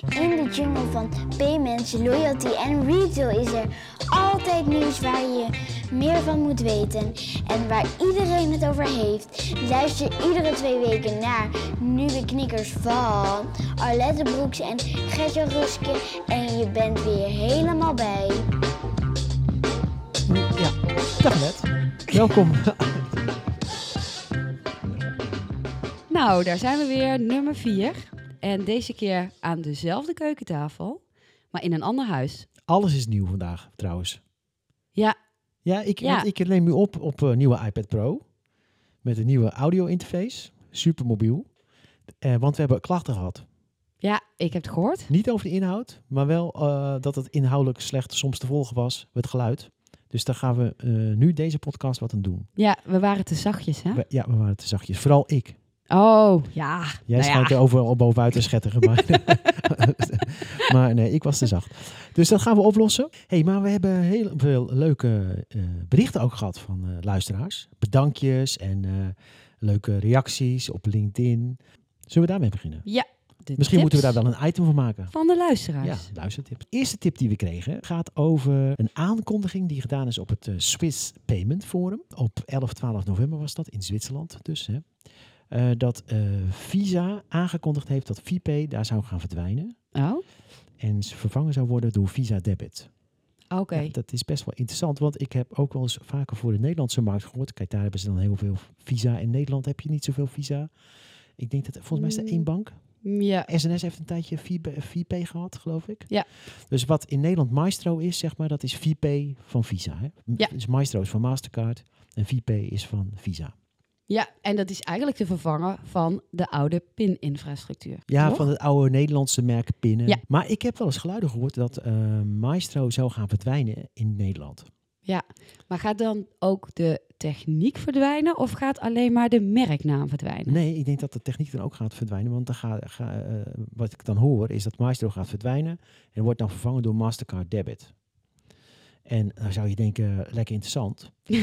In de jungle van payments, loyalty en retail is er altijd nieuws waar je meer van moet weten en waar iedereen het over heeft. Luister iedere twee weken naar nieuwe knikkers van Arlette Broeks en Gertje Ruske en je bent weer helemaal bij. Ja, dag net. Welkom. Nou, daar zijn we weer, nummer 4. En deze keer aan dezelfde keukentafel, maar in een ander huis. Alles is nieuw vandaag, trouwens. Ja, Ja, ik, Ja. ik neem nu op op een nieuwe iPad Pro. Met een nieuwe audio-interface. Super mobiel. Eh, want we hebben klachten gehad. ja, ik heb het gehoord. Niet over de inhoud, maar wel eh, dat het inhoudelijk slecht soms te volgen was. Het geluid. Dus daar gaan we eh, nu deze podcast wat aan doen. Ja, we waren te zachtjes, hè? We- ja, we waren te zachtjes. Vooral ik. Oh, ja. Jij nou schijnt ja. er overal bovenuit te schetteren. Maar, maar nee, ik was te zacht. Dus dat gaan we oplossen. hey, maar we hebben heel veel leuke eh, berichten ook gehad van eh, luisteraars. Bedankjes en eh, leuke reacties op LinkedIn. Zullen we daarmee beginnen? Ja, Misschien moeten we daar wel een item van maken. Van de luisteraars. Ja, luistertip. De eerste tip die we kregen gaat over een aankondiging die gedaan is op het Swiss Payment Forum. Op 11, 12 november was dat, in Zwitserland dus. Hè. Eh, dat eh, Visa aangekondigd heeft dat VPay daar zou gaan verdwijnen. Oh, En ze vervangen zou worden door Visa Debit. oké. Ja, dat is best wel interessant, want ik heb ook wel eens vaker voor de Nederlandse markt gehoord. Kijk, daar hebben ze dan heel veel Visa. In Nederland heb je niet zoveel Visa. Ik denk dat, volgens mij is er één Mm. bank. Ja, SNS heeft een tijdje VP- VPay gehad, geloof ik. Ja. Dus wat in Nederland Maestro is, zeg maar, dat is VPay van Visa. Hè? Ja. Dus Maestro is van Mastercard en VPay is van Visa. Ja, en dat is eigenlijk te vervangen van de oude PIN-infrastructuur. Ja, toch? van het oude Nederlandse merk pinnen. Ja. Maar ik heb wel eens geluiden gehoord dat eh, Maestro zou gaan verdwijnen in Nederland. Maar gaat dan ook de techniek verdwijnen of gaat alleen maar de merknaam verdwijnen? Nee, ik denk dat de techniek dan ook gaat verdwijnen. Want dan ga, ga, eh, wat ik dan hoor is dat Maestro gaat verdwijnen. En wordt dan vervangen door Mastercard Debit. En dan zou je denken, lekker interessant.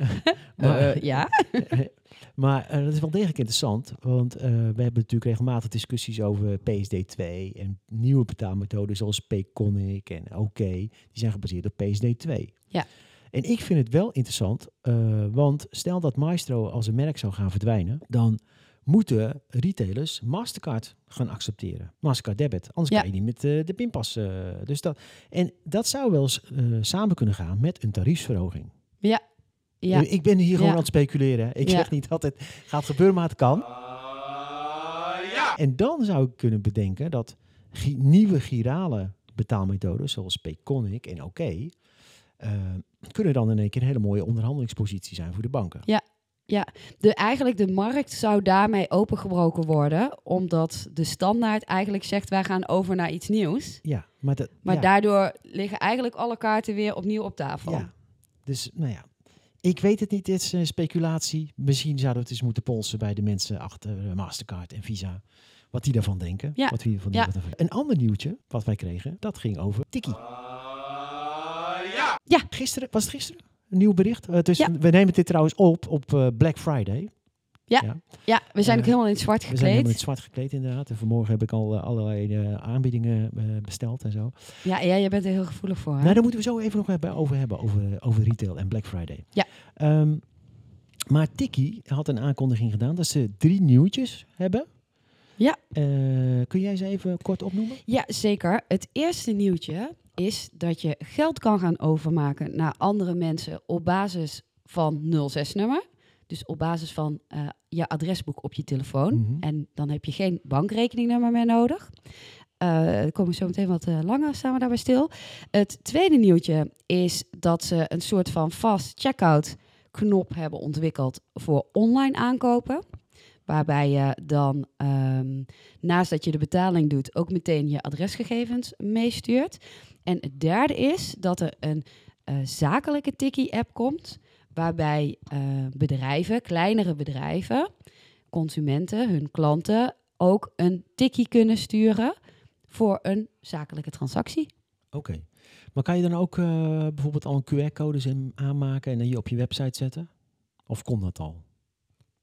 maar Eh, ja. maar eh, dat is wel degelijk interessant. Want eh, we hebben natuurlijk regelmatig discussies over PSD2 en nieuwe betaalmethoden zoals Payconic en OK. Die zijn gebaseerd op PSD2. Ja. En ik vind het wel interessant, eh, want stel dat Maestro als een merk zou gaan verdwijnen, dan moeten retailers Mastercard gaan accepteren. Mastercard debit. Anders Ja. kan je niet met eh, de pinpas. eh, dus dat, en dat zou wel eens eh, samen kunnen gaan met een tariefsverhoging. Ja. Ik ben hier gewoon Ja. aan het speculeren. hè. Ik Ja. zeg niet dat het gaat gebeuren, maar het kan. En dan zou ik kunnen bedenken dat gi- nieuwe girale betaalmethoden, zoals Payconic en OK, kunnen dan in één keer een hele mooie onderhandelingspositie zijn voor de banken. De, eigenlijk de markt zou daarmee opengebroken worden, omdat de standaard eigenlijk zegt wij gaan over naar iets nieuws. Ja, maar, dat, Maar ja, daardoor liggen eigenlijk alle kaarten weer opnieuw op tafel. ja. Dus, nou ja. Ik weet het niet, dit is speculatie. Misschien zouden we het eens moeten polsen bij de mensen achter Mastercard en Visa. Wat die daarvan denken. Ja. Wat die van Ja. wat ervan- Een ander nieuwtje wat wij kregen, dat ging over Tiki. Ja. Gisteren, was het gisteren? Een nieuw bericht. Eh, dus Ja. We nemen dit trouwens op op eh, Black Friday. Ja, we zijn Eh, ook helemaal in het zwart We zijn helemaal in gekleed. het zwart gekleed inderdaad. En vanmorgen heb ik al eh, allerlei eh, aanbiedingen eh, besteld en zo. Ja, ja, jij bent er heel gevoelig voor. Hè? Nou, daar moeten we zo even nog over hebben, over, over retail en Black Friday. Ja. Ehm, maar Tiki had een aankondiging gedaan dat ze drie nieuwtjes hebben. Ja. Eh, kun jij ze even kort opnoemen? Ja, zeker. Het eerste nieuwtje is dat je geld kan gaan overmaken naar andere mensen op basis van 06-nummer. Dus op basis van eh, je adresboek op je telefoon. Mhm. En dan heb je geen bankrekeningnummer meer nodig. Eh daar kom ik zo meteen wat eh, langer staan we daarbij stil. Het tweede nieuwtje is dat ze een soort van fast checkout knop hebben ontwikkeld voor online aankopen. Waarbij je dan ehm, naast dat je de betaling doet, ook meteen je adresgegevens meestuurt. En het derde is dat er een eh, zakelijke Tikkie-app komt. Waarbij eh, bedrijven, kleinere bedrijven, consumenten, hun klanten ook een tikkie kunnen sturen voor een zakelijke transactie. Oké. Maar kan je dan ook eh, bijvoorbeeld al een QR-codes aanmaken en dan je op je website zetten? Of kon dat al?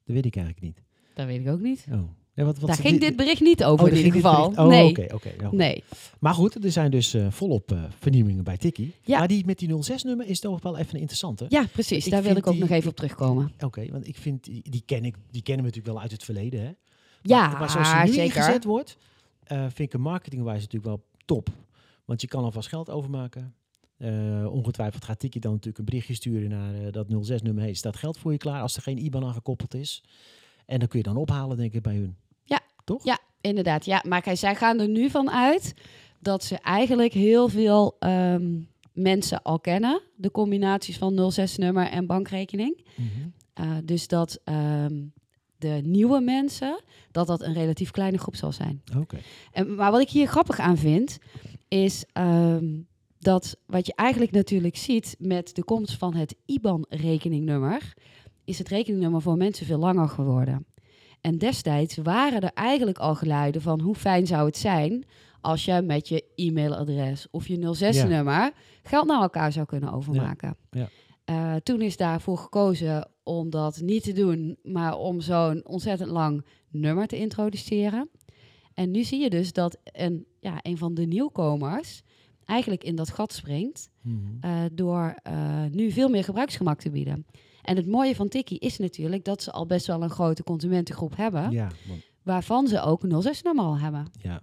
Dat weet ik eigenlijk niet. Dat weet ik ook niet. Oh. Nee, wat, wat Daar ging die- dit bericht niet over Oh, in ieder geval. bericht- Oh, nee. nee. Maar goed, er zijn dus eh, volop eh, vernieuwingen bij Tikkie. Ja. Maar die met die 06-nummer is toch wel even een interessante. Ja, precies. Ik Daar wil ik ook die- nog even op terugkomen. Oké, want ik vind, die, die, ken ik, die kennen we natuurlijk wel uit het verleden. Hè? Ja, maar, maar zoals die nu zeker. ingezet wordt, eh, vind ik een marketingwijze natuurlijk wel top. Want je kan alvast geld overmaken. Ongetwijfeld gaat Tikkie dan natuurlijk een berichtje sturen naar dat 06-nummer. Hey, staat geld voor je klaar als er geen IBAN aan gekoppeld is? En dan kun je dan ophalen, denk ik, bij hun. Ja. Toch? Ja, inderdaad. Ja, maar kijk, zij gaan er nu van uit dat ze eigenlijk heel veel ehm, mensen al kennen. De combinaties van 06-nummer en bankrekening. Mhm. Eh, dus dat ehm, de nieuwe mensen, dat dat een relatief kleine groep zal zijn. Oké. En, maar wat ik hier grappig aan vind, is ehm, dat wat je eigenlijk natuurlijk ziet met de komst van het IBAN-rekeningnummer, is het rekeningnummer voor mensen veel langer geworden. En destijds waren er eigenlijk al geluiden van hoe fijn zou het zijn als je met je e-mailadres of je 06-nummer geld naar elkaar zou kunnen overmaken. Ja. Eh, toen is daarvoor gekozen om dat niet te doen, maar om zo'n ontzettend lang nummer te introduceren. En nu zie je dus dat een, ja, een van de nieuwkomers eigenlijk in dat gat springt Mhm. eh, door eh, nu veel meer gebruiksgemak te bieden. En het mooie van Tikkie is natuurlijk dat ze al best wel een grote consumentengroep hebben, Ja, want, waarvan ze ook een 06-nummer al hebben. ja,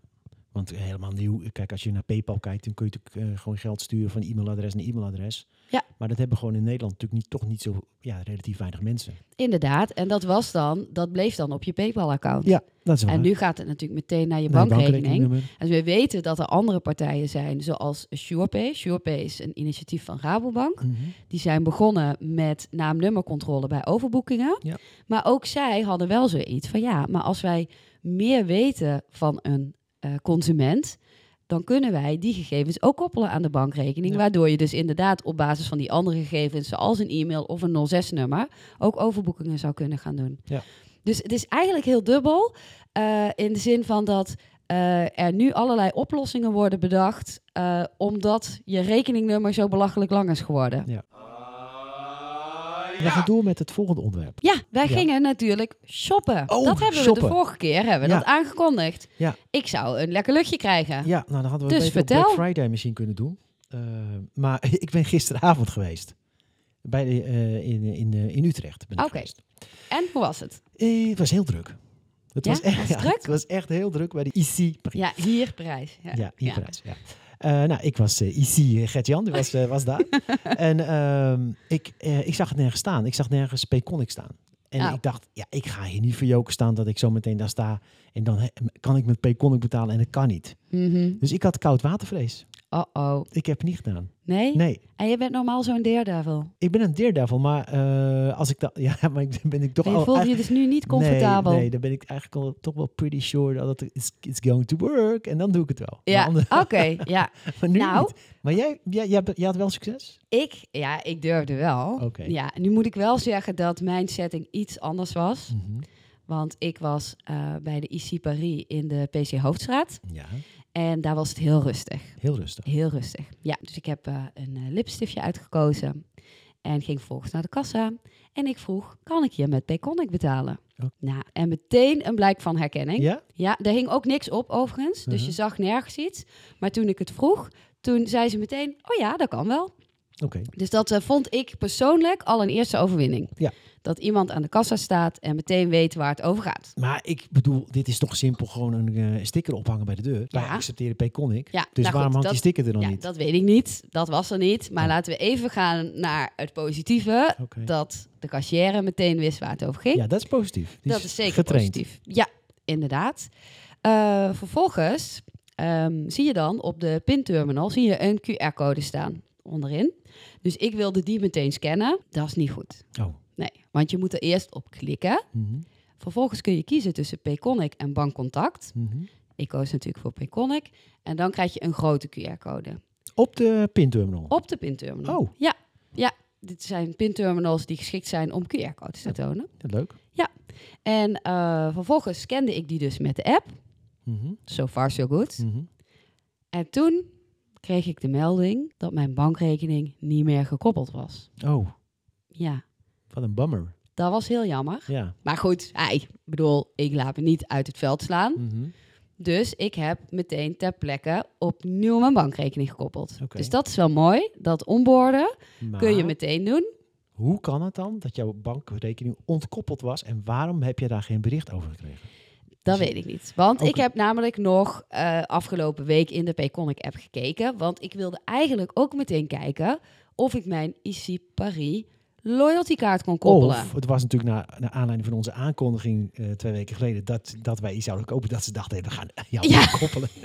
want helemaal nieuw. Kijk, als je naar PayPal kijkt, dan kun je natuurlijk eh, gewoon geld sturen van e-mailadres naar e-mailadres. Ja. Maar dat hebben gewoon in Nederland natuurlijk niet, toch niet zo, ja, relatief weinig mensen. Inderdaad, en dat was dan, dat bleef dan op je PayPal-account. Ja, dat is waar. En nu gaat het natuurlijk meteen naar je Naar bankrekening. En we weten dat er andere partijen zijn, zoals SurePay. SurePay is een initiatief van Rabobank. Mhm. Die zijn begonnen met naam-nummercontrole bij overboekingen. Ja. Maar ook zij hadden wel zoiets van ja, maar als wij meer weten van een eh, consument, dan kunnen wij die gegevens ook koppelen aan de bankrekening. Ja. Waardoor je dus inderdaad op basis van die andere gegevens, zoals een e-mail of een 06-nummer, ook overboekingen zou kunnen gaan doen. Ja. Dus het is eigenlijk heel dubbel. eh, in de zin van dat eh, er nu allerlei oplossingen worden bedacht. omdat je rekeningnummer zo belachelijk lang is geworden. We gaan door met het volgende onderwerp. Ja, wij Ja. gingen natuurlijk shoppen. Oh, dat hebben we de vorige keer hebben we Ja. dat aangekondigd. Ja. Ik zou een lekker luchtje krijgen. Ja, nou dan hadden we Dus het beter op vertel. Black Friday misschien kunnen doen. Eh, maar ik ben gisteravond geweest. Bij de, eh, in, in, eh, in Utrecht ben ik Oké. geweest. En hoe was het? Eh, het was heel druk. Het Ja? was echt Was het ja, druk? Het was echt heel druk bij de IC Parijs. Ja, hier prijs. Ja, Ja, in Parijs. Ja. Eh, nou, ik was eh, IC eh, Gert-Jan, die was, eh, was daar. en ehm, ik, eh, ik zag het nergens staan. Ik zag nergens Payconic staan. En Oh. ik dacht, ja, ik ga hier niet voor joken staan dat ik zo meteen daar sta. En dan he- kan ik met Payconic betalen en dat kan niet. Mhm. Dus ik had koud watervrees. Oh-oh. Ik heb het niet gedaan. Nee? Nee, En je bent normaal zo'n daredevil. ik ben een daredevil, maar eh, als ik dat, ja, maar ik ben ik toch je al voelt je dus nu niet comfortabel. Nee, nee, dan ben ik eigenlijk al toch wel pretty sure dat het it's, it's going to work. En dan doe ik het wel. Ja, oké. ja. maar nu Nou. niet. Maar jij, jij, jij, jij had wel succes? Ik, ja, ik durfde wel. Oké. Ja, nu moet ik wel zeggen dat mijn setting iets anders was. Mhm. Want ik was eh, bij de IC Paris in de PC Hoofdstraat. Ja, En daar was het heel rustig. heel rustig. Heel rustig. Ja, dus ik heb eh, een eh, lipstiftje uitgekozen. En ging vervolgens naar de kassa. En ik vroeg, kan ik hier met Payconic betalen? Oh. Nou, en meteen een blijk van herkenning. Ja? Ja, daar hing ook niks op overigens. Dus Mhm. je zag nergens iets. Maar toen ik het vroeg, toen zei ze meteen, oh ja, dat kan wel. Oké. Dus dat eh, vond ik persoonlijk al een eerste overwinning. Ja. Dat iemand aan de kassa staat en meteen weet waar het over gaat. Maar ik bedoel, dit is toch simpel gewoon een eh, sticker ophangen bij de deur. Wij Ja. accepteren Payconic. Ja, Dus nou waarom hangt die sticker er dan ja, niet? dat weet ik niet. Dat was er niet. Maar Oh. laten we even gaan naar het positieve. Dat de cashier meteen wist waar het over ging. Ja, dat is positief. Die dat is zeker getraind. positief. Ja, inderdaad. Eh, vervolgens ehm, zie je dan op de pinterminal zie je een QR-code staan onderin. Dus ik wilde die meteen scannen. Dat is niet goed. Oh. Nee, want je moet er eerst op klikken. Mhm. Vervolgens kun je kiezen tussen Payconic en Bankcontact. Mhm. Ik koos natuurlijk voor Payconic. En dan krijg je een grote QR-code Op de pinterminal. op de pinterminal. Oh. Ja, ja. Dit zijn pinterminals die geschikt zijn om QR-codes te tonen. Ja, leuk. En eh, vervolgens scande ik die dus met de app. Mhm. So far, so good. Mhm. En toen kreeg ik de melding dat mijn bankrekening niet meer gekoppeld was. Oh, Ja, wat een bummer. Dat was heel jammer. Ja. Maar goed, ik bedoel, ik laat me niet uit het veld slaan. Mhm. Dus ik heb meteen ter plekke opnieuw mijn bankrekening gekoppeld. Dus dat is wel mooi. Dat onboorden kun je meteen doen. Hoe kan het dan dat jouw bankrekening ontkoppeld was en waarom heb je daar geen bericht over gekregen? Dat Dus- weet ik niet. Want ik heb namelijk nog eh, afgelopen week in de Payconic app gekeken. Want ik wilde eigenlijk ook meteen kijken of ik mijn IC Paris loyalty kaart kon koppelen. Of het was natuurlijk na, naar aanleiding van onze aankondiging eh, twee weken geleden dat, dat wij iets zouden kopen, dat ze dachten, hey, we gaan jou Ja. koppelen.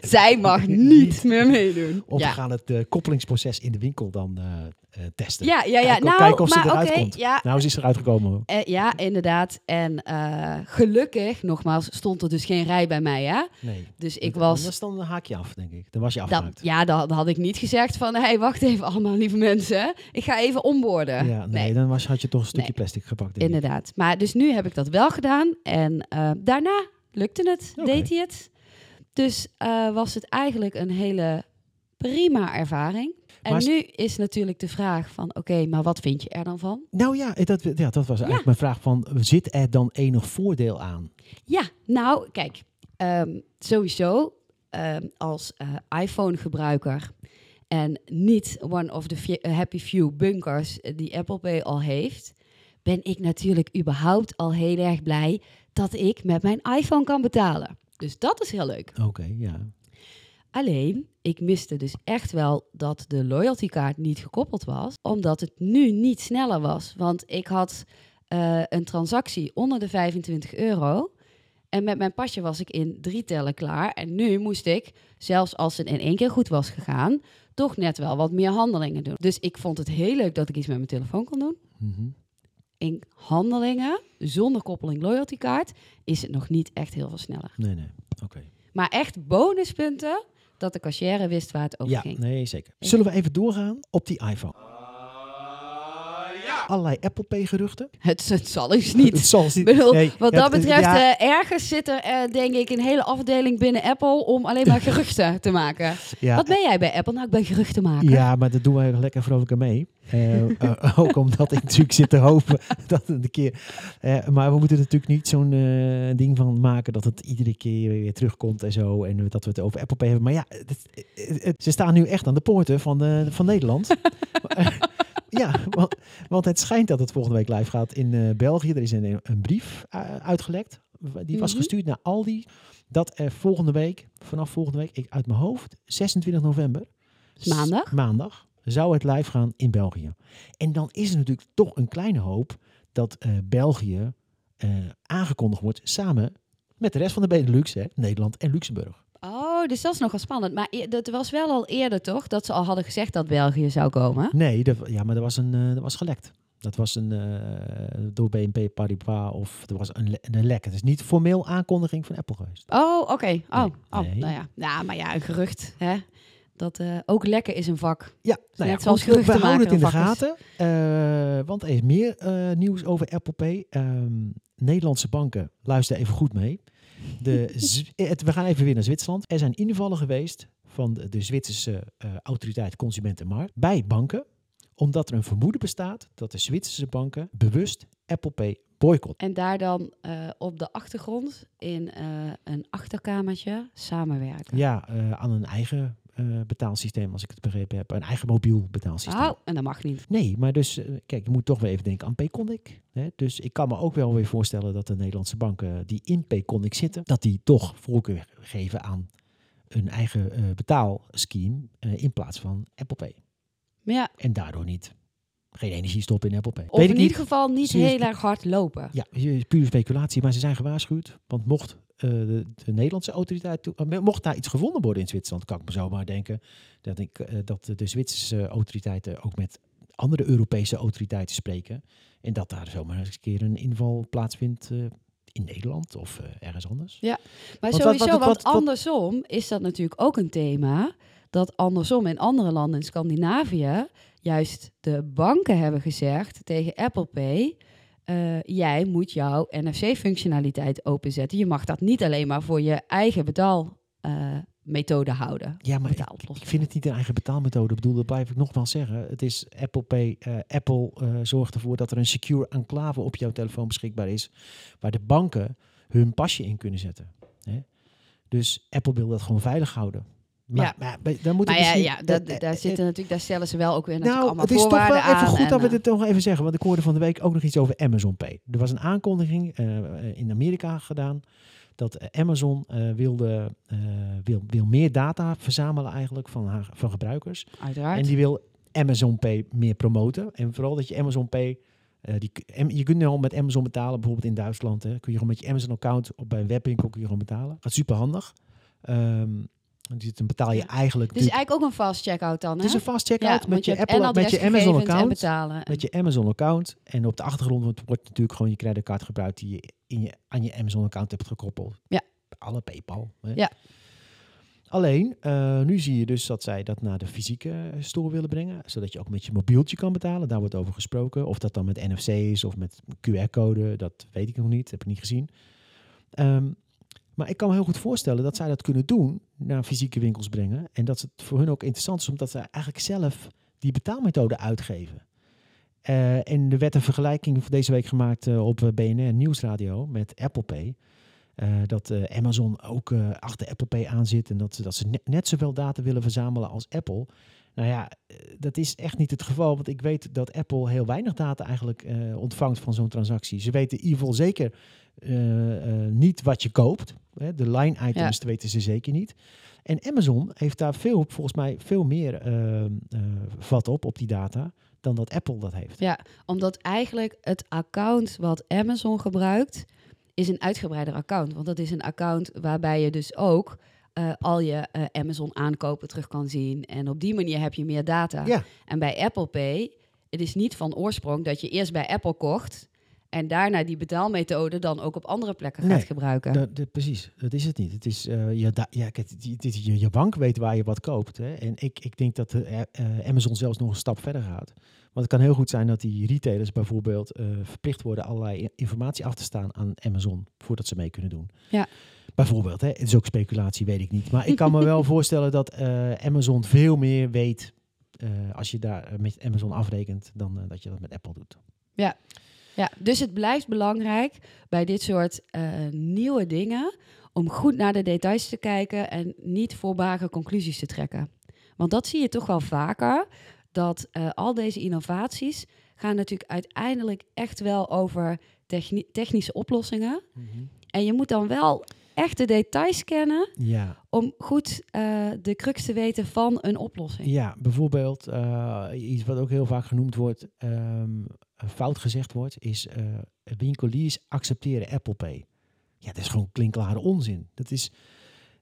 Zij mag niet meer meedoen. Of ja. we gaan het eh, koppelingsproces in de winkel dan testen. Ja, ja, ja. Kijken, nou, kijken of ze maar eruit oké, komt. ja, Nou, ze is eruit gekomen. eh, ja, inderdaad. En eh, gelukkig, nogmaals, stond er dus geen rij bij mij, hè? Nee. Dus ik Dat- was dan een haakje af, denk ik. Dan was je afgehaakt. ja, dat, dat had ik niet gezegd van, hé, hey, wacht even allemaal, lieve mensen. Ik ga even onboorden. Ja, nee, dan was, had je toch een stukje Nee. plastic gepakt. ik. Inderdaad. Maar dus nu heb ik dat wel gedaan. En eh, daarna lukte het, deed hij het. Dus eh, was het eigenlijk een hele prima ervaring. En Maar nu is natuurlijk de vraag van, oké, maar wat vind je er dan van? Nou ja, eh, dat, ja, dat was eigenlijk mijn vraag van, zit er dan enig voordeel aan? Ja, nou, kijk, ehm, sowieso ehm, als eh, iPhone-gebruiker en niet one of the eh, happy few bunkers die Apple Pay al heeft, ben ik natuurlijk überhaupt al heel erg blij dat ik met mijn iPhone kan betalen. Dus dat is heel leuk. Oké, ja. Alleen, ik miste dus echt wel dat de loyaltykaart niet gekoppeld was, omdat het nu niet sneller was. Want ik had eh, een transactie onder de 25 euro. En met mijn pasje was ik in drie tellen klaar. En nu moest ik, zelfs als het in één keer goed was gegaan, toch net wel wat meer handelingen doen. Dus ik vond het heel leuk dat ik iets met mijn telefoon kon doen. Mhm. In handelingen, zonder koppeling loyaltykaart, is het nog niet echt heel veel sneller. Nee, nee. Oké. Maar echt bonuspunten dat de cashier wist waar het over Ja, ging. nee, zeker. Zullen we even doorgaan op die iPhone? Allerlei Apple Pay geruchten. Het, het zal dus niet. Het zal Ik niet. bedoel, nee, wat dat het- betreft, ja, eh, ergens zit er eh, denk ik een hele afdeling binnen Apple om alleen maar geruchten te maken. ja, Wat ben jij bij Apple? Nou, ik ben geruchtenmaker. Ja, maar dat doen wij lekker vrolijk aan mee. Eh, ook omdat ik natuurlijk zit te hopen dat het een keer... maar we moeten er natuurlijk niet zo'n ding van maken dat het iedere keer weer terugkomt en zo. En dat we het over Apple Pay hebben. Maar ja, het- ze staan nu echt aan de poorten van, van Nederland. Ja, want, want het schijnt dat het volgende week live gaat in eh, België. Er is een, een brief eh, uitgelekt. Die was Mhm. gestuurd naar Aldi. Dat er volgende week, vanaf volgende week, ik uit mijn hoofd, 26 november, Maandag? Maandag zou het live gaan in België. En dan is er natuurlijk toch een kleine hoop dat eh, België aangekondigd wordt samen met de rest van de Benelux, hè, Nederland en Luxemburg. Oh, dus dat is nogal spannend. Maar e- dat was wel al eerder toch, dat ze al hadden gezegd dat België zou komen? Nee, dat, ja, maar dat was, een, eh, dat was gelekt. Dat was een, eh, door BNP Paribas of er was een, le- een lek. Het is niet formeel aankondiging van Apple geweest. Oh, oké. Oh, Nee, oh nee. nou ja. ja. Maar ja, een gerucht. Hè? Dat eh, ook lekker is een vak. Ja, nou ja, net zoals goed, we- geruchten houden het in de maken gaten. eh, want er is meer eh, nieuws over Apple Pay. Ehm, Nederlandse banken, luister even goed mee. De, het, we gaan even weer naar Zwitserland. Er zijn invallen geweest van de, de Zwitserse eh, autoriteit Consumentenmarkt bij banken. Omdat er een vermoeden bestaat dat de Zwitserse banken bewust Apple Pay boycotten. En daar dan eh, op de achtergrond in eh, een achterkamertje samenwerken. Ja, eh, aan een eigen eh, betaalsysteem, als ik het begrepen heb. Een eigen mobiel betaalsysteem. Oh, en dat mag niet. Nee, maar dus, eh, kijk, je moet toch weer even denken aan Payconic. Hè? Dus ik kan me ook wel weer voorstellen dat de Nederlandse banken die in Payconic zitten, dat die toch voorkeur geven aan een eigen eh, betaalscheme in plaats van Apple Pay. Ja, En daardoor niet. Geen energie stoppen in Apple Pay. of Weet in ieder geval niet heel erg hard lopen. Ja, is pure speculatie, maar ze zijn gewaarschuwd. Want mocht eh, de, de Nederlandse autoriteit, toe- eh, mocht daar iets gevonden worden in Zwitserland, kan ik me zomaar denken dat, ik, eh, dat de Zwitserse autoriteiten ook met andere Europese autoriteiten spreken. En dat daar zomaar eens een keer een inval plaatsvindt in Nederland of ergens anders. Maar Want wat- sowieso, wat- want wat- andersom is dat natuurlijk ook een thema. Dat andersom in andere landen in Scandinavië juist de banken hebben gezegd tegen Apple Pay. eh, jij moet jouw NFC-functionaliteit openzetten. Je mag dat niet alleen maar voor je eigen betaalbedrijf methode houden. Ja, maar ik, ik vind het niet een eigen betaalmethode. Ik bedoel, dat blijf ik nogmaals zeggen. Het is Apple Pay. eh, Apple eh, zorgt ervoor dat er een secure enclave op jouw telefoon beschikbaar is. Waar de banken hun pasje in kunnen zetten. Hè? Dus Apple wil dat gewoon veilig houden. Maar, Ja. maar, maar dan moet ja, misschien- ja dat, eh, eh, daar eh, zitten natuurlijk, daar stellen ze wel ook weer natuurlijk nou, allemaal het is toch wel even aan. goed dat we dit toch even zeggen. Want ik hoorde van de week ook nog iets over Amazon Pay. Er was een aankondiging eh, in Amerika gedaan. Dat eh, Amazon eh, wilde, eh, wil, wil meer data verzamelen eigenlijk van, haar, van gebruikers. eh, uiteraard. En die wil Amazon Pay meer promoten. En vooral dat je Amazon Pay... eh, die, je kunt nu al met Amazon betalen, bijvoorbeeld in Duitsland. Hè, kun je gewoon met je Amazon-account op bij een webwinkel kun je gewoon betalen. Gaat super handig. Ehm, dus dan betaal je Ja. eigenlijk... Natuurlijk- eigenlijk ook een fast checkout dan, hè? het is een fast ja, checkout want met je, Apple, met je Amazon-account. betalen. Met je Amazon-account. En op de achtergrond wordt- natuurlijk gewoon je creditcard gebruikt die je, in je aan je Amazon-account hebt gekoppeld. Ja. Alle PayPal. Hè. Ja. Alleen, eh, nu zie je dus dat zij dat naar de fysieke eh, store willen brengen. Zodat je ook met je mobieltje kan betalen. Daar wordt over gesproken. Of dat dan met NFC is of met QR-code. Dat weet ik nog niet. Heb ik niet gezien. Ehm, maar ik kan me heel goed voorstellen dat zij dat kunnen doen. Naar fysieke winkels brengen. En dat het voor hun ook interessant is. Omdat zij eigenlijk zelf die betaalmethode uitgeven. Eh, en er werd een vergelijking deze week gemaakt eh, op eh, BNR Nieuwsradio met Apple Pay. Dat Amazon ook achter Apple Pay aan zit en dat, ze- dat ze net, net zoveel data willen verzamelen als Apple. Nou ja, eh, dat is echt niet het geval, want ik weet dat Apple heel weinig data eigenlijk eh, ontvangt van zo'n transactie. Ze weten in ieder geval zeker eh, niet wat je koopt. Hè, de line items weten ze zeker niet. En Amazon heeft daar veel, volgens mij veel meer vat op, op die data, dan dat Apple dat heeft. Ja, omdat eigenlijk het account wat Amazon gebruikt, is een uitgebreider account. Want dat is een account waarbij je dus ook eh, al je eh, Amazon aankopen terug kan zien. En op die manier heb je meer data. Ja, En bij Apple Pay, het is niet van oorsprong dat je eerst bij Apple kocht en daarna die betaalmethode dan ook op andere plekken gaat gebruiken. Dat, dat- precies, dat is het niet. Het is, eh, je, ja, je, je bank weet waar je wat koopt. Hè? En ik, ik denk dat eh, Amazon zelfs nog een stap verder gaat. Want het kan heel goed zijn dat die retailers bijvoorbeeld eh, verplicht worden allerlei informatie af te staan aan Amazon voordat ze mee kunnen doen. Ja. Bijvoorbeeld, hè? het is ook speculatie, weet ik niet. Maar ik kan me wel voorstellen dat eh, Amazon veel meer weet eh, als je daar met Amazon afrekent dan dat je dat met Apple doet. Ja, dus het blijft belangrijk bij dit soort nieuwe dingen om goed naar de details te kijken en niet voorbare conclusies te trekken. Want dat zie je toch wel vaker, dat eh, al deze innovaties gaan natuurlijk uiteindelijk echt wel over techni- technische oplossingen. En je moet dan wel echt de details kennen Ja, om goed eh, de crux te weten van een oplossing. Ja, bijvoorbeeld eh, iets wat ook heel vaak genoemd wordt, ehm, fout gezegd wordt, is eh, winkeliers accepteren Apple Pay. Ja, dat is gewoon klinkklare onzin. Dat is,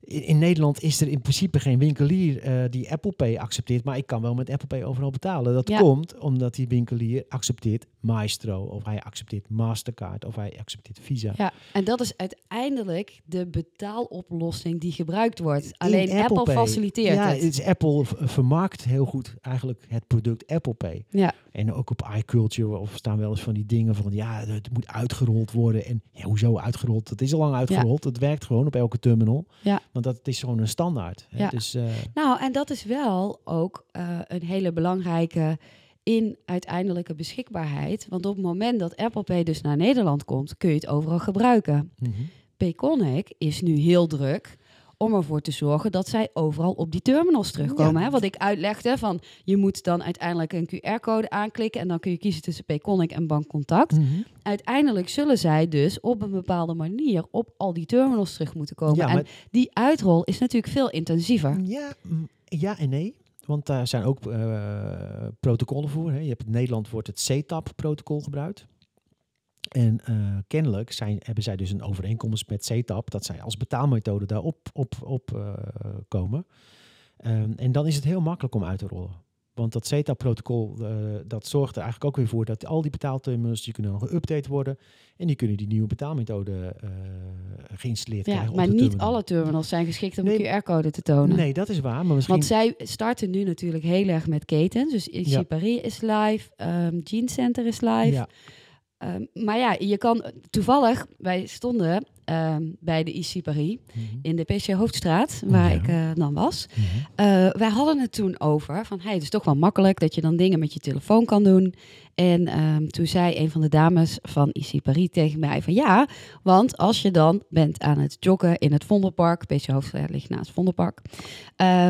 in, in Nederland is er in principe geen winkelier eh, die Apple Pay accepteert, maar ik kan wel met Apple Pay overal betalen. Dat Ja. komt omdat die winkelier accepteert Maestro, of hij accepteert Mastercard, of hij accepteert Visa. Ja, en dat is uiteindelijk de betaaloplossing die gebruikt wordt. In Alleen Apple, faciliteert ja, het. is Apple vermarkt heel goed eigenlijk het product Apple Pay. Ja, En ook op iCulture of staan wel eens van die dingen van ja, het moet uitgerold worden. En ja, hoezo uitgerold? Het is al lang uitgerold. Het werkt gewoon op elke terminal. Ja. Want dat is gewoon een standaard. Hè? Ja. Dus eh, nou, en dat is wel ook eh, een hele belangrijke in uiteindelijke beschikbaarheid. Want op het moment dat Apple Pay dus naar Nederland komt, kun je het overal gebruiken. mhm. Payconic is nu heel druk om ervoor te zorgen dat zij overal op die terminals terugkomen. Ja. Hè? Wat ik uitlegde van, je moet dan uiteindelijk een QR-code aanklikken en dan kun je kiezen tussen Payconic en bankcontact. Mhm. uiteindelijk zullen zij dus op een bepaalde manier op al die terminals terug moeten komen. Ja, En die uitrol is natuurlijk veel intensiever. ja, mm, ja en nee. Want daar zijn ook eh, protocollen voor. Hè. Je hebt in Nederland wordt het CTAP-protocol gebruikt. En eh, kennelijk zijn, hebben zij dus een overeenkomst met CTAP dat zij als betaalmethode daarop op, op, eh, komen. Ehm, en dan is het heel makkelijk om uit te rollen. Want dat CETA-protocol, eh, dat zorgt er eigenlijk ook weer voor dat al die betaalterminals, die kunnen geüpdate worden. En die kunnen die nieuwe betaalmethode eh, geïnstalleerd Ja, krijgen maar op de niet terminal. alle terminals zijn geschikt om Nee. een QR-code te tonen. Nee, dat is waar. Maar misschien... Want zij starten nu natuurlijk heel erg met ketens. Dus Ja. Paris is live, ehm Gene Center is live. ja, Ehm, maar ja, je kan toevallig, wij stonden ehm, bij de IC Paris in de PC Hoofdstraat, waar Ja. ik eh, dan was. Mhm. Eh, wij hadden het toen over van, hey, het is toch wel makkelijk dat je dan dingen met je telefoon kan doen. En ehm, toen zei een van de dames van IC Paris tegen mij van, ja, want als je dan bent aan het joggen in het Vondelpark, PC Hoofdstraat ligt naast het Vondelpark, eh,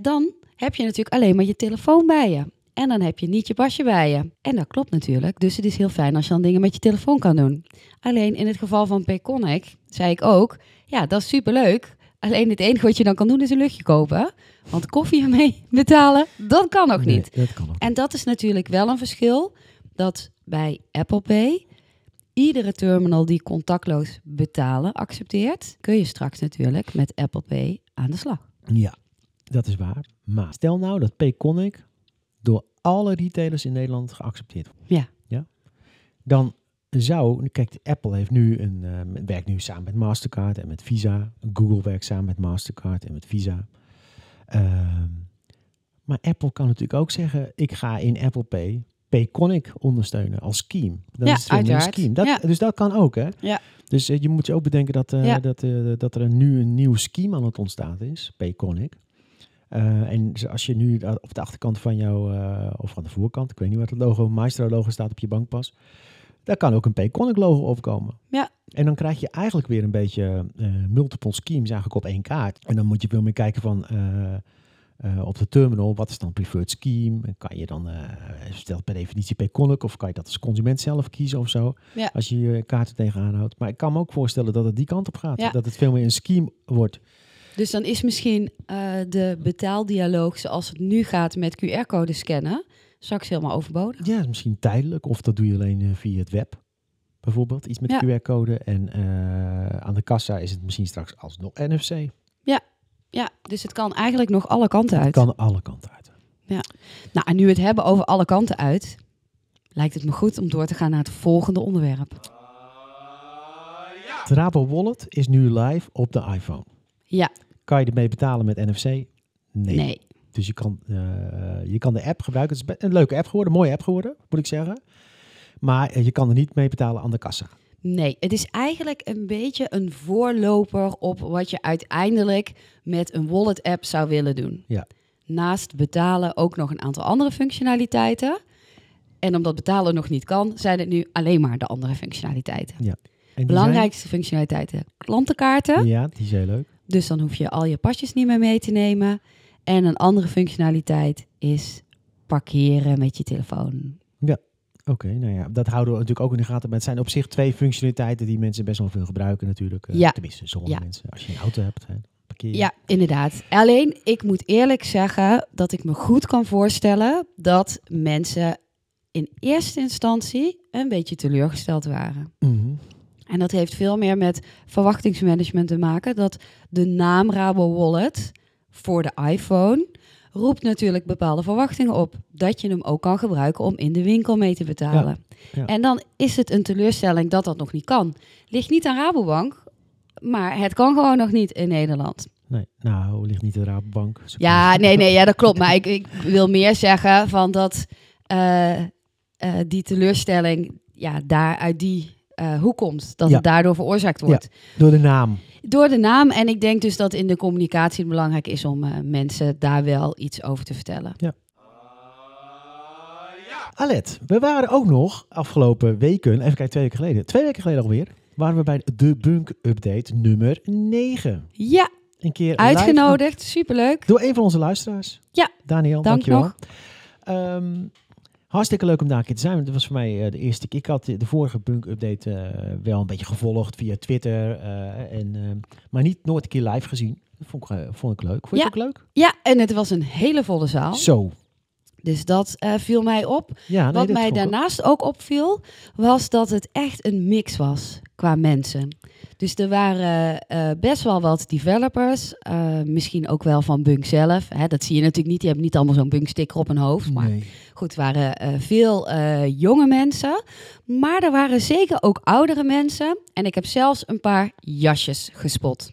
dan heb je natuurlijk alleen maar je telefoon bij je. En dan heb je niet je pasje bij je. En dat klopt natuurlijk. Dus het is heel fijn als je dan dingen met je telefoon kan doen. Alleen in het geval van Payconic zei ik ook, ja, dat is superleuk. Alleen het enige wat je dan kan doen is een luchtje kopen. Want koffie ermee betalen, dat kan nog Nee, niet. dat kan ook. En dat is natuurlijk wel een verschil. Dat bij Apple Pay iedere terminal die contactloos betalen accepteert, kun je straks natuurlijk met Apple Pay aan de slag. Ja, dat is waar. Maar stel nou dat Payconic door alle retailers in Nederland geaccepteerd wordt. Ja. ja? Dan zou, kijk, Apple heeft nu een, eh, werkt nu samen met Mastercard en met Visa. Google werkt samen met Mastercard en met Visa. Ehm, maar Apple kan natuurlijk ook zeggen, ik ga in Apple Pay Payconic ondersteunen als scheme. Dat Ja, is een uiteraard. scheme. Dat, Ja. Dus dat kan ook, hè? Ja. Dus eh, je moet je ook bedenken dat, eh, dat, dat er nu een nieuw scheme aan het ontstaan is, Payconic. Eh, en als je nu op de achterkant van jou, eh, of aan de voorkant, ik weet niet wat het logo, Maestro logo staat op je bankpas, daar kan ook een Payconic logo opkomen. Ja. En dan krijg je eigenlijk weer een beetje eh, multiple schemes eigenlijk op één kaart. En dan moet je veel meer kijken van op de terminal, wat is dan preferred scheme? En kan je dan, stelt per definitie Payconic of kan je dat als consument zelf kiezen of zo? Ja. Als je je kaarten tegenaan houdt. Maar ik kan me ook voorstellen dat het die kant op gaat. Ja. Dat het veel meer een scheme wordt. Dus dan is misschien eh, de betaaldialoog zoals het nu gaat met QR-code scannen straks helemaal overbodig. Ja, misschien tijdelijk. Of dat doe je alleen eh, via het web. Bijvoorbeeld iets met Ja. QR-code. En eh, aan de kassa is het misschien straks alsnog NFC. Ja, dus het kan eigenlijk nog alle kanten Het uit. kan alle kanten uit. Nou, en nu we het hebben over alle kanten uit, lijkt het me goed om door te gaan naar het volgende onderwerp. Het Rabo Wallet is nu live op de iPhone. Ja, Kan je ermee betalen met NFC? Nee. nee. Dus je kan, eh, je kan de app gebruiken. Het is een leuke app geworden, een mooie app geworden, moet ik zeggen. Maar eh, je kan er niet mee betalen aan de kassa. Nee, het is eigenlijk een beetje een voorloper op wat je uiteindelijk met een wallet-app zou willen doen. Ja. Naast betalen ook nog een aantal andere functionaliteiten. En omdat betalen nog niet kan, zijn het nu alleen maar de andere functionaliteiten. En die Belangrijkste functionaliteiten, klantenkaarten. zijn- ja, die is heel leuk. Dus dan hoef je al je pasjes niet meer mee te nemen. En een andere functionaliteit is parkeren met je telefoon. Oké, nou ja, dat houden we natuurlijk ook in de gaten. Maar het zijn op zich twee functionaliteiten die mensen best wel veel gebruiken natuurlijk. Eh, Ja. Tenminste, sommige Ja. mensen. Als je een auto hebt, hè, parkeer je. Ja, inderdaad. Alleen, ik moet eerlijk zeggen dat ik me goed kan voorstellen dat mensen in eerste instantie een beetje teleurgesteld waren. Mhm. En dat heeft veel meer met verwachtingsmanagement te maken. Dat de naam Rabo Wallet voor de iPhone roept natuurlijk bepaalde verwachtingen op. Dat je hem ook kan gebruiken om in de winkel mee te betalen. ja. En dan is het een teleurstelling dat dat nog niet kan. Ligt niet aan Rabobank, maar het kan gewoon nog niet in Nederland. Nee, nou, ligt niet de Rabobank. Ja, nee, nee, ja, dat klopt. Maar ik, ik wil meer zeggen van dat eh, eh, die teleurstelling ja, daar uit die eh hoek komt. Dat Ja. het daardoor veroorzaakt wordt. Door de naam. Door de naam. En ik denk dus dat in de communicatie het belangrijk is om eh, mensen daar wel iets over te vertellen. Alet, we waren ook nog afgelopen weken, even kijken, twee weken geleden, twee weken geleden alweer, waren we bij de Bunk Update nummer 9. Ja, Een keer live- uitgenodigd. Superleuk. door een van onze luisteraars. Ja, Daniel, dank dankjewel. nog. Ehm, hartstikke leuk om daar een keer te zijn. want Het was voor mij eh, de eerste keer. Ik had de vorige Bunk Update eh, wel een beetje gevolgd via Twitter. eh, en, maar niet nooit een keer live gezien. Dat vond ik, vond ik leuk. Vond je Ja. het ook leuk? Ja, en het was een hele volle zaal. Zo. Dus dat viel mij op. Ja, nee, Wat dat mij daarnaast ook opviel, was dat het echt een mix was qua mensen. Dus er waren eh, best wel wat developers, eh, misschien ook wel van Bunk zelf. Hè, dat zie je natuurlijk niet, die hebben niet allemaal zo'n Bunk-sticker op hun hoofd. Maar Nee. goed, er waren eh, veel jonge mensen, maar er waren zeker ook oudere mensen. En ik heb zelfs een paar jasjes gespot.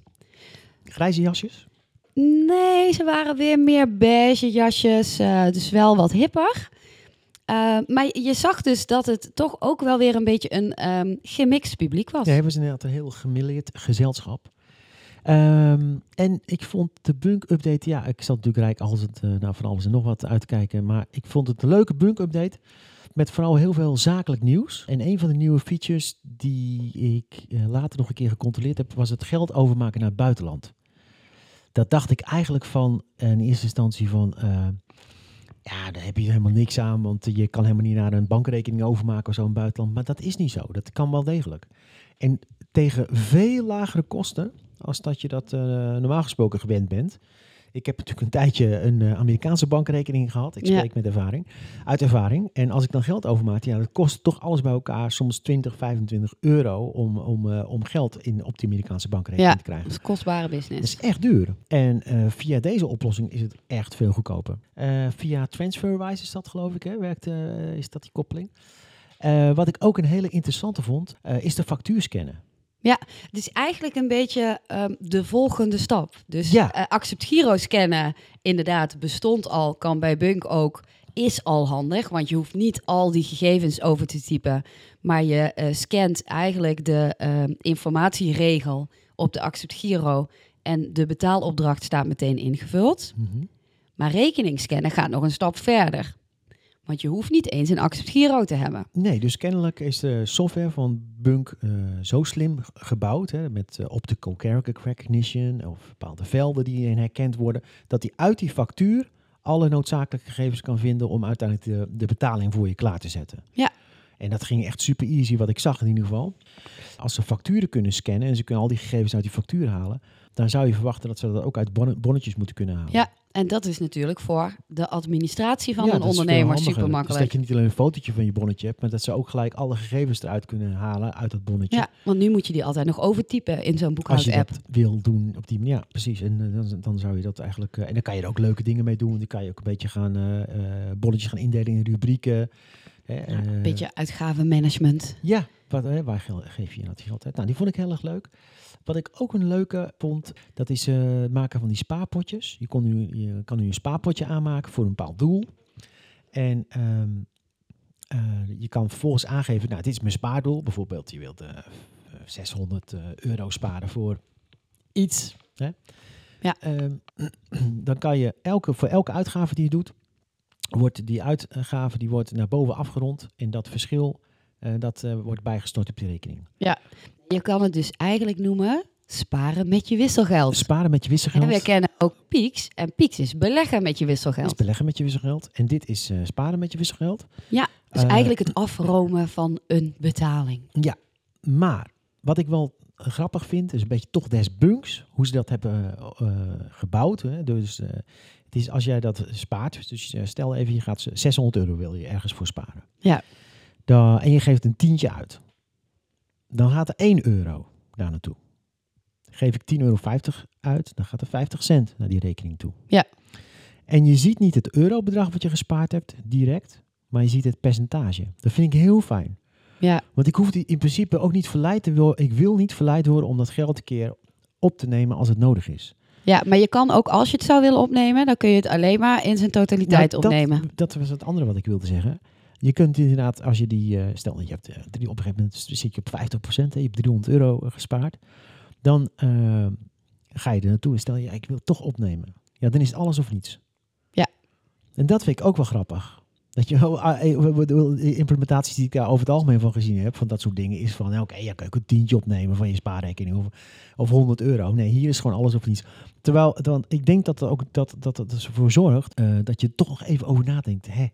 Grijze jasjes? Nee, ze waren weer meer beige jasjes, dus wel wat hipper. Eh, maar je zag dus dat het toch ook wel weer een beetje een ehm, gemixt publiek was. Ja, hebben ze inderdaad een heel gemilleerd gezelschap. Ehm, en ik vond de bunk-update, ja, ik zat natuurlijk rijk altijd uh, nou, van alles en nog wat uit te kijken. Maar ik vond het een leuke bunk-update. Met vooral heel veel zakelijk nieuws. En een van de nieuwe features die ik uh, later nog een keer gecontroleerd heb, was het geld overmaken naar het buitenland. Dat dacht ik eigenlijk van in eerste instantie van. Ja, daar heb je helemaal niks aan, want je kan helemaal niet naar een bankrekening overmaken of zo in het buitenland. Maar dat is niet zo. Dat kan wel degelijk. En tegen veel lagere kosten als dat je dat uh, normaal gesproken gewend bent. Ik heb natuurlijk een tijdje een uh, Amerikaanse bankrekening gehad. Ik spreek ja. met ervaring, uit ervaring. En als ik dan geld overmaak, ja, dat kost toch alles bij elkaar soms 20, 25 euro om, om, uh, om geld in, op die Amerikaanse bankrekening ja, te krijgen. dat is kostbare business. Dat is echt duur. En via deze oplossing is het echt veel goedkoper. via TransferWise is dat geloof ik, hè, werkt, is dat die koppeling. wat ik ook een hele interessante vond, is de factuur scannen. Ja, het is eigenlijk een beetje um, de volgende stap. Dus ja. uh, accept Giro scannen, inderdaad, bestond al, kan bij Bunk ook, is al handig. Want je hoeft niet al die gegevens over te typen, maar je uh, scant eigenlijk de uh, informatieregel op de accept Giro en de betaalopdracht staat meteen ingevuld. Mm -hmm. Maar rekening scannen gaat nog een stap verder. Want je hoeft niet eens een Accept Giro te hebben. Nee, dus kennelijk is de software van Bunk uh, zo slim gebouwd, hè, met uh, optical character recognition of bepaalde velden die in herkend worden, dat hij uit die factuur alle noodzakelijke gegevens kan vinden om uiteindelijk de, de betaling voor je klaar te zetten. Ja. En dat ging echt super easy, wat ik zag in ieder geval. Als ze facturen kunnen scannen en ze kunnen al die gegevens uit die factuur halen, dan zou je verwachten dat ze dat ook uit bon bonnetjes moeten kunnen halen. Ja, en dat is natuurlijk voor de administratie van ja, een ondernemer super makkelijk. Dus dat je niet alleen een fotootje van je bonnetje hebt, maar dat ze ook gelijk alle gegevens eruit kunnen halen uit dat bonnetje. Ja, want nu moet je die altijd nog overtypen in zo'n boekhoud-app. Als je dat wil doen op die manier, ja, precies. En uh, dan, dan, zou je dat eigenlijk, uh, en dan kan je er ook leuke dingen mee doen. Dan kan je ook een beetje gaan, uh, bonnetjes gaan indelen in rubrieken. Ja, een beetje uitgavenmanagement. Ja, wat, waar geef je dat geld uit? Nou, die vond ik heel erg leuk. Wat ik ook een leuke vond, dat is uh, het maken van die spaarpotjes. Je, kon nu, je kan nu een spaarpotje aanmaken voor een bepaald doel. En um, uh, je kan vervolgens aangeven, nou, dit is mijn spaardoel. Bijvoorbeeld, je wilt uh, 600 euro sparen voor iets. Hè? Ja. Um, dan kan je elke, voor elke uitgave die je doet, wordt die uitgave die wordt naar boven afgerond. En dat verschil, uh, dat wordt bijgestort op die rekening. Ja, je kan het dus eigenlijk noemen sparen met je wisselgeld. Sparen met je wisselgeld. En we kennen ook Pieks. En Pieks is beleggen met je wisselgeld. Is beleggen met je wisselgeld. En dit is uh, sparen met je wisselgeld. Ja, dus eigenlijk het afromen van een betaling. Ja, maar wat ik wel grappig vind, is een beetje toch des bunks, hoe ze dat hebben gebouwd. Hè. Dus het is als jij dat spaart, dus stel even je gaat 600 euro wil je ergens voor sparen. Ja. Dan, en je geeft een tientje uit dan gaat er 1 euro daar naartoe. Geef ik 10,50 euro uit, dan gaat er 50 cent naar die rekening toe. Ja. En je ziet niet het eurobedrag wat je gespaard hebt direct, maar je ziet het percentage. Dat vind ik heel fijn. Ja. Want ik hoef die in principe ook niet verleid te worden. Ik wil niet verleid worden om dat geld een keer op te nemen als het nodig is. Ja, maar je kan ook als je het zou willen opnemen, dan kun je het alleen maar in zijn totaliteit nou, opnemen. Dat, dat was het andere wat ik wilde zeggen. Je kunt inderdaad, als je die, uh, stel je hebt uh, drie, op een gegeven moment zit je op 50%, hè, je hebt 300 euro gespaard, dan uh, ga je er naartoe en stel je, ik wil het toch opnemen. Ja, dan is het alles of niets. Ja. En dat vind ik ook wel grappig. Dat je de implementaties die ik daar over het algemeen van gezien heb, van dat soort dingen, is van, oké, ja, kan je een tientje opnemen van je spaarrekening of, of 100 euro. Nee, hier is gewoon alles of niets. Terwijl, terwijl ik denk dat ook dat, dat, dat ervoor zorgt uh, dat je toch even over nadenkt. Hè,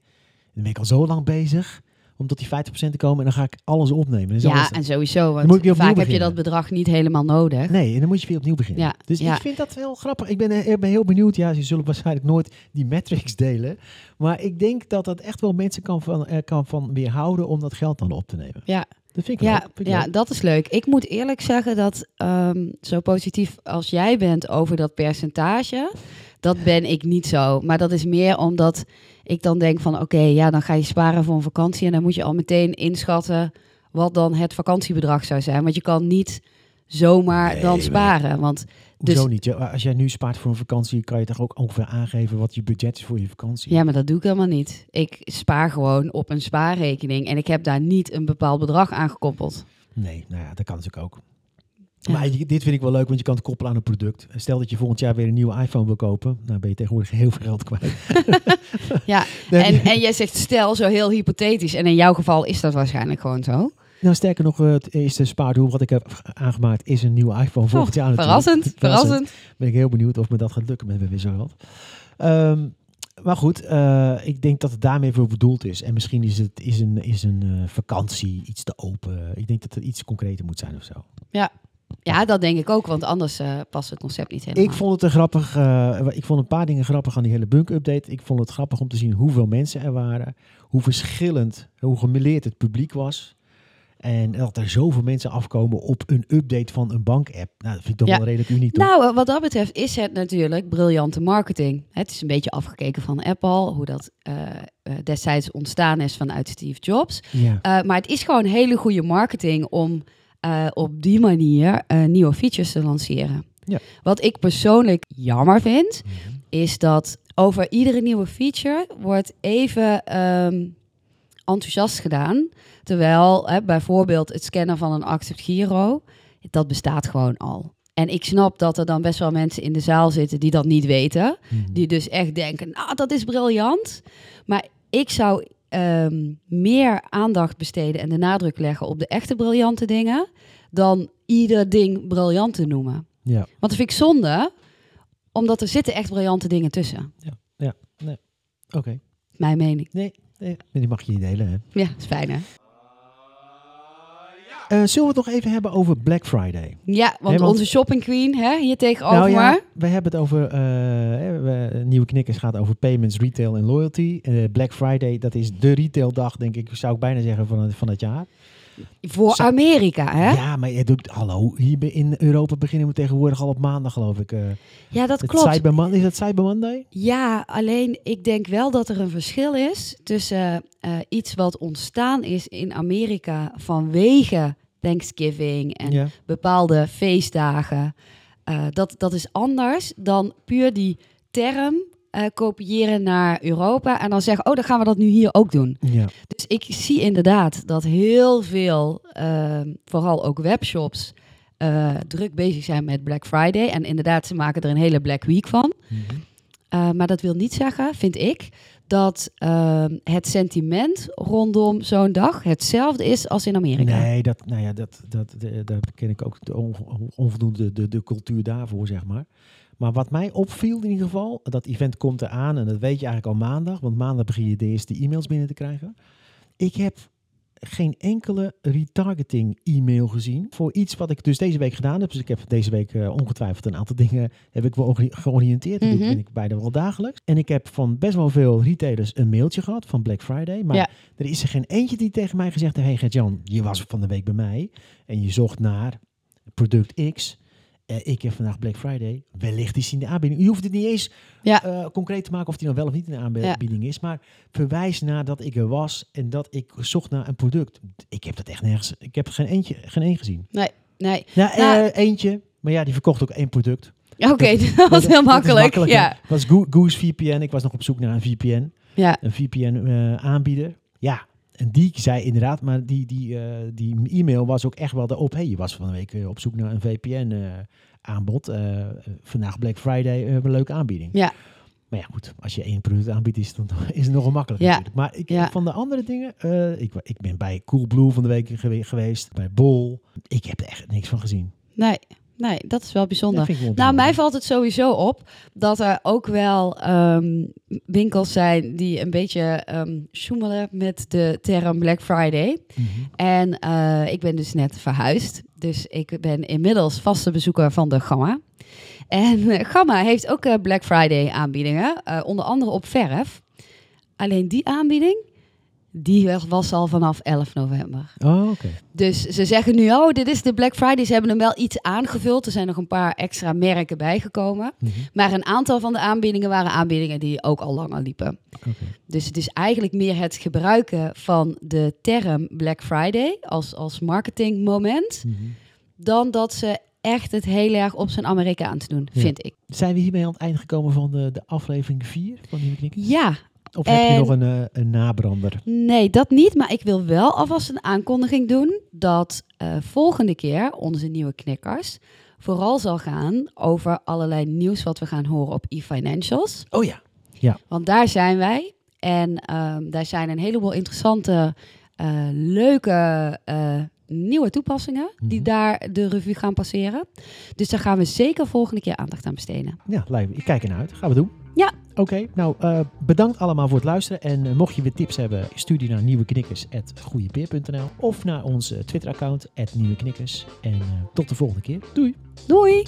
dan ben ik al zo lang bezig om tot die 50% te komen en dan ga ik alles opnemen. Ja, alles, en sowieso, want vaak beginnen. heb je dat bedrag niet helemaal nodig. Nee, en dan moet je weer opnieuw beginnen. Ja, dus ja. ik vind dat wel grappig. Ik ben, ik ben heel benieuwd. Ja, ze zullen waarschijnlijk nooit die metrics delen. Maar ik denk dat dat echt wel mensen kan van, er kan van weerhouden om dat geld dan op te nemen. Ja, dat vind ik ja, leuk. Ja dat is leuk. Ik moet eerlijk zeggen dat um, zo positief als jij bent over dat percentage, dat ben ik niet zo. Maar dat is meer omdat ik dan denk van oké, okay, ja, dan ga je sparen voor een vakantie en dan moet je al meteen inschatten wat dan het vakantiebedrag zou zijn. Want je kan niet zomaar Nee, dan sparen. Want Hoezo Dus- niet? Ja, Als jij nu spaart voor een vakantie, kan je toch ook ongeveer aangeven wat je budget is voor je vakantie? ja, maar dat doe ik helemaal niet. Ik spaar gewoon op een spaarrekening en ik heb daar niet een bepaald bedrag aan gekoppeld. Nee, nou ja, dat kan natuurlijk ook. Ja. Maar dit vind ik wel leuk, want je kan het koppelen aan een product. Stel dat je volgend jaar weer een nieuwe iPhone wil kopen. Nou ben je tegenwoordig heel veel geld kwijt. Ja, en, en jij zegt stel zo heel hypothetisch. En in jouw geval is dat waarschijnlijk gewoon zo. Nou, sterker nog, eh, het eerste spaardoel wat ik heb aangemaakt is een nieuwe iPhone volgend jaar. Oh, Verrassend, verrassend. Ben ik heel benieuwd of me dat gaat lukken met mijn wisselgeld. Ehm maar goed, eh, ik denk dat het daarmee voor bedoeld is. En misschien is het is een, is een eh, vakantie iets te open. Ik denk dat het iets concreter moet zijn of zo. Ja, dat denk ik ook, want anders eh, past het concept niet helemaal. Ik vond het een grappig. eh, ik vond een paar dingen grappig aan die hele bunk-update. Ik vond het grappig om te zien hoeveel mensen er waren. Hoe verschillend, hoe gemeleerd het publiek was. En dat er zoveel mensen afkomen op een update van een bank-app. Nou, dat vind ik toch Ja. wel redelijk uniek. toch? Nou, eh, wat dat betreft is het natuurlijk briljante marketing. Het is een beetje afgekeken van Apple, hoe dat eh, destijds ontstaan is vanuit Steve Jobs. ja. Maar het is gewoon hele goede marketing om eh, op die manier eh, nieuwe features te lanceren. Ja. Wat ik persoonlijk jammer vind, is dat over iedere nieuwe feature wordt even ehm, enthousiast gedaan. Terwijl hè, bijvoorbeeld het scannen van een Accept Giro, dat bestaat gewoon al. En ik snap dat er dan best wel mensen in de zaal zitten die dat niet weten. Mhm. Die dus echt denken, nou, dat is briljant. Maar ik zou ehm, meer aandacht besteden en de nadruk leggen op de echte briljante dingen... dan ieder ding briljant te noemen. Ja. Want dat vind ik zonde, omdat er zitten echt briljante dingen tussen. Oké. Mijn mening. Nee, nee, die mag je niet delen. Hè? Ja, is fijn hè? Eh, zullen we het nog even hebben over Black Friday? Ja, want, onze shopping queen, hè, hier tegenover nou ja, we hebben het over... we- Nieuwe Knikkers gaat over payments, retail en loyalty. Black Friday, dat is de retaildag, denk ik, zou ik bijna zeggen, van het, van het jaar. Voor Amerika, hè? Ja, Ja, maar je doet, hallo, hier in Europa beginnen we tegenwoordig al op maandag, geloof ik. eh. dat het klopt. Cyber Mon- is dat Cyber Monday? Ja, alleen ik denk wel dat er een verschil is tussen eh, iets wat ontstaan is in Amerika vanwege Thanksgiving en ja. bepaalde feestdagen. Eh, dat, dat is anders dan puur die term eh, kopiëren naar Europa en dan zeggen, oh, dan gaan we dat nu hier ook doen. ja. Dus ik zie inderdaad dat heel veel, eh, vooral ook webshops, eh, druk bezig zijn met Black Friday. En inderdaad, ze maken er een hele Black Week van. Mhm. Uh, maar dat wil niet zeggen, vind ik, dat uh, het sentiment rondom zo'n dag hetzelfde is als in Amerika. Nee, dat, nou ja, dat, dat, de- daar ken ik ook de on- onvoldoende de, de cultuur daarvoor, zeg maar. Maar wat mij opviel in ieder geval, dat event komt eraan en dat weet je eigenlijk al maandag, want maandag begin je de eerste e-mails binnen te krijgen. Ik heb geen enkele retargeting e-mail gezien voor iets wat ik dus deze week gedaan heb. Dus ik heb deze week eh, ongetwijfeld een aantal dingen heb ik wel ori- georiënteerd. Dat doe Mhm. ik- ben ik bijna wel dagelijks. En ik heb van best wel veel retailers een mailtje gehad van Black Friday. Maar Ja. er is er geen eentje die tegen mij gezegd heeft, hey Gert-Jan, je was van de week bij mij en je zocht naar product X. Eh, ik heb vandaag Black Friday. Wellicht is die in de aanbieding. Je hoeft het niet eens Ja. eh, concreet te maken of die nou wel of niet in de aanbieding is. Maar verwijs naar dat ik er was en dat ik zocht naar een product. Ik heb dat echt nergens. Ik heb geen eentje, geen één gezien. Nee, Ja, Nou- eh, eentje. Maar ja, die verkocht ook één product. oké, dat, Dat- was heel makkelijk. ja. Dat was Goo- Goose VPN. Ik was nog op zoek naar een VPN. Ja. Een VPN-aanbieder. ja, en die zei inderdaad, maar die, die, eh, die e-mail was ook echt wel de op. Hey, je was van de week eh, op zoek naar een VPN-aanbod. Eh, vandaag Black Friday, we hebben een leuke aanbieding. Ja. Maar ja, goed, als je één product aanbiedt, is het, dan, is het nogal makkelijk Ja. natuurlijk. Maar ik, Ja. van de andere dingen, ik, ik ben bij Coolblue van de week gewe- geweest, bij Bol. Ik heb er echt niks van gezien. Nee, nee, dat is wel bijzonder. Nou, mij valt het sowieso op dat er ook wel ehm, winkels zijn die een beetje sjoemelen met de term Black Friday. Mhm. En eh, ik ben dus net verhuisd. Dus ik ben inmiddels vaste bezoeker van de Gamma. En eh, Gamma heeft ook eh, Black Friday aanbiedingen, onder andere op verf. Alleen die aanbieding, die was- was al vanaf 11 november. Oh, oké. Dus ze zeggen nu, oh, dit is de Black Friday. Ze hebben hem wel iets aangevuld. Er zijn nog een paar extra merken bijgekomen. Mhm. Maar een aantal van de aanbiedingen waren aanbiedingen die ook al langer liepen. Oké. Dus het is eigenlijk meer het gebruiken van de term Black Friday als, als marketingmoment. Mhm. dan dat ze echt het heel erg op zijn Amerikaans doen, Ja. vind ik. Zijn we hiermee aan het einde gekomen van de, de aflevering 4 van Nieuwe Knikkers? Ja, Of heb je nog een, eh, een nabrander? nee, dat niet. Maar ik wil wel alvast een aankondiging doen dat eh, volgende keer onze nieuwe knikkers vooral zal gaan over allerlei nieuws wat we gaan horen op e-financials. Oh ja. Want daar zijn wij. En ehm, daar zijn een heleboel interessante, eh, leuke eh, nieuwe toepassingen die Mhm. daar de revue gaan passeren. Dus daar gaan we zeker volgende keer aandacht aan besteden. Ja, lijkt ik kijk ernaar uit. Gaan we doen. Ja. Oké, nou eh, bedankt allemaal voor het luisteren. En eh, mocht je weer tips hebben, stuur die naar nieuweknikkers.goeiepeer.nl of naar ons eh, Twitter-account, nieuweknikkers. En tot de volgende keer. Doei! Doei!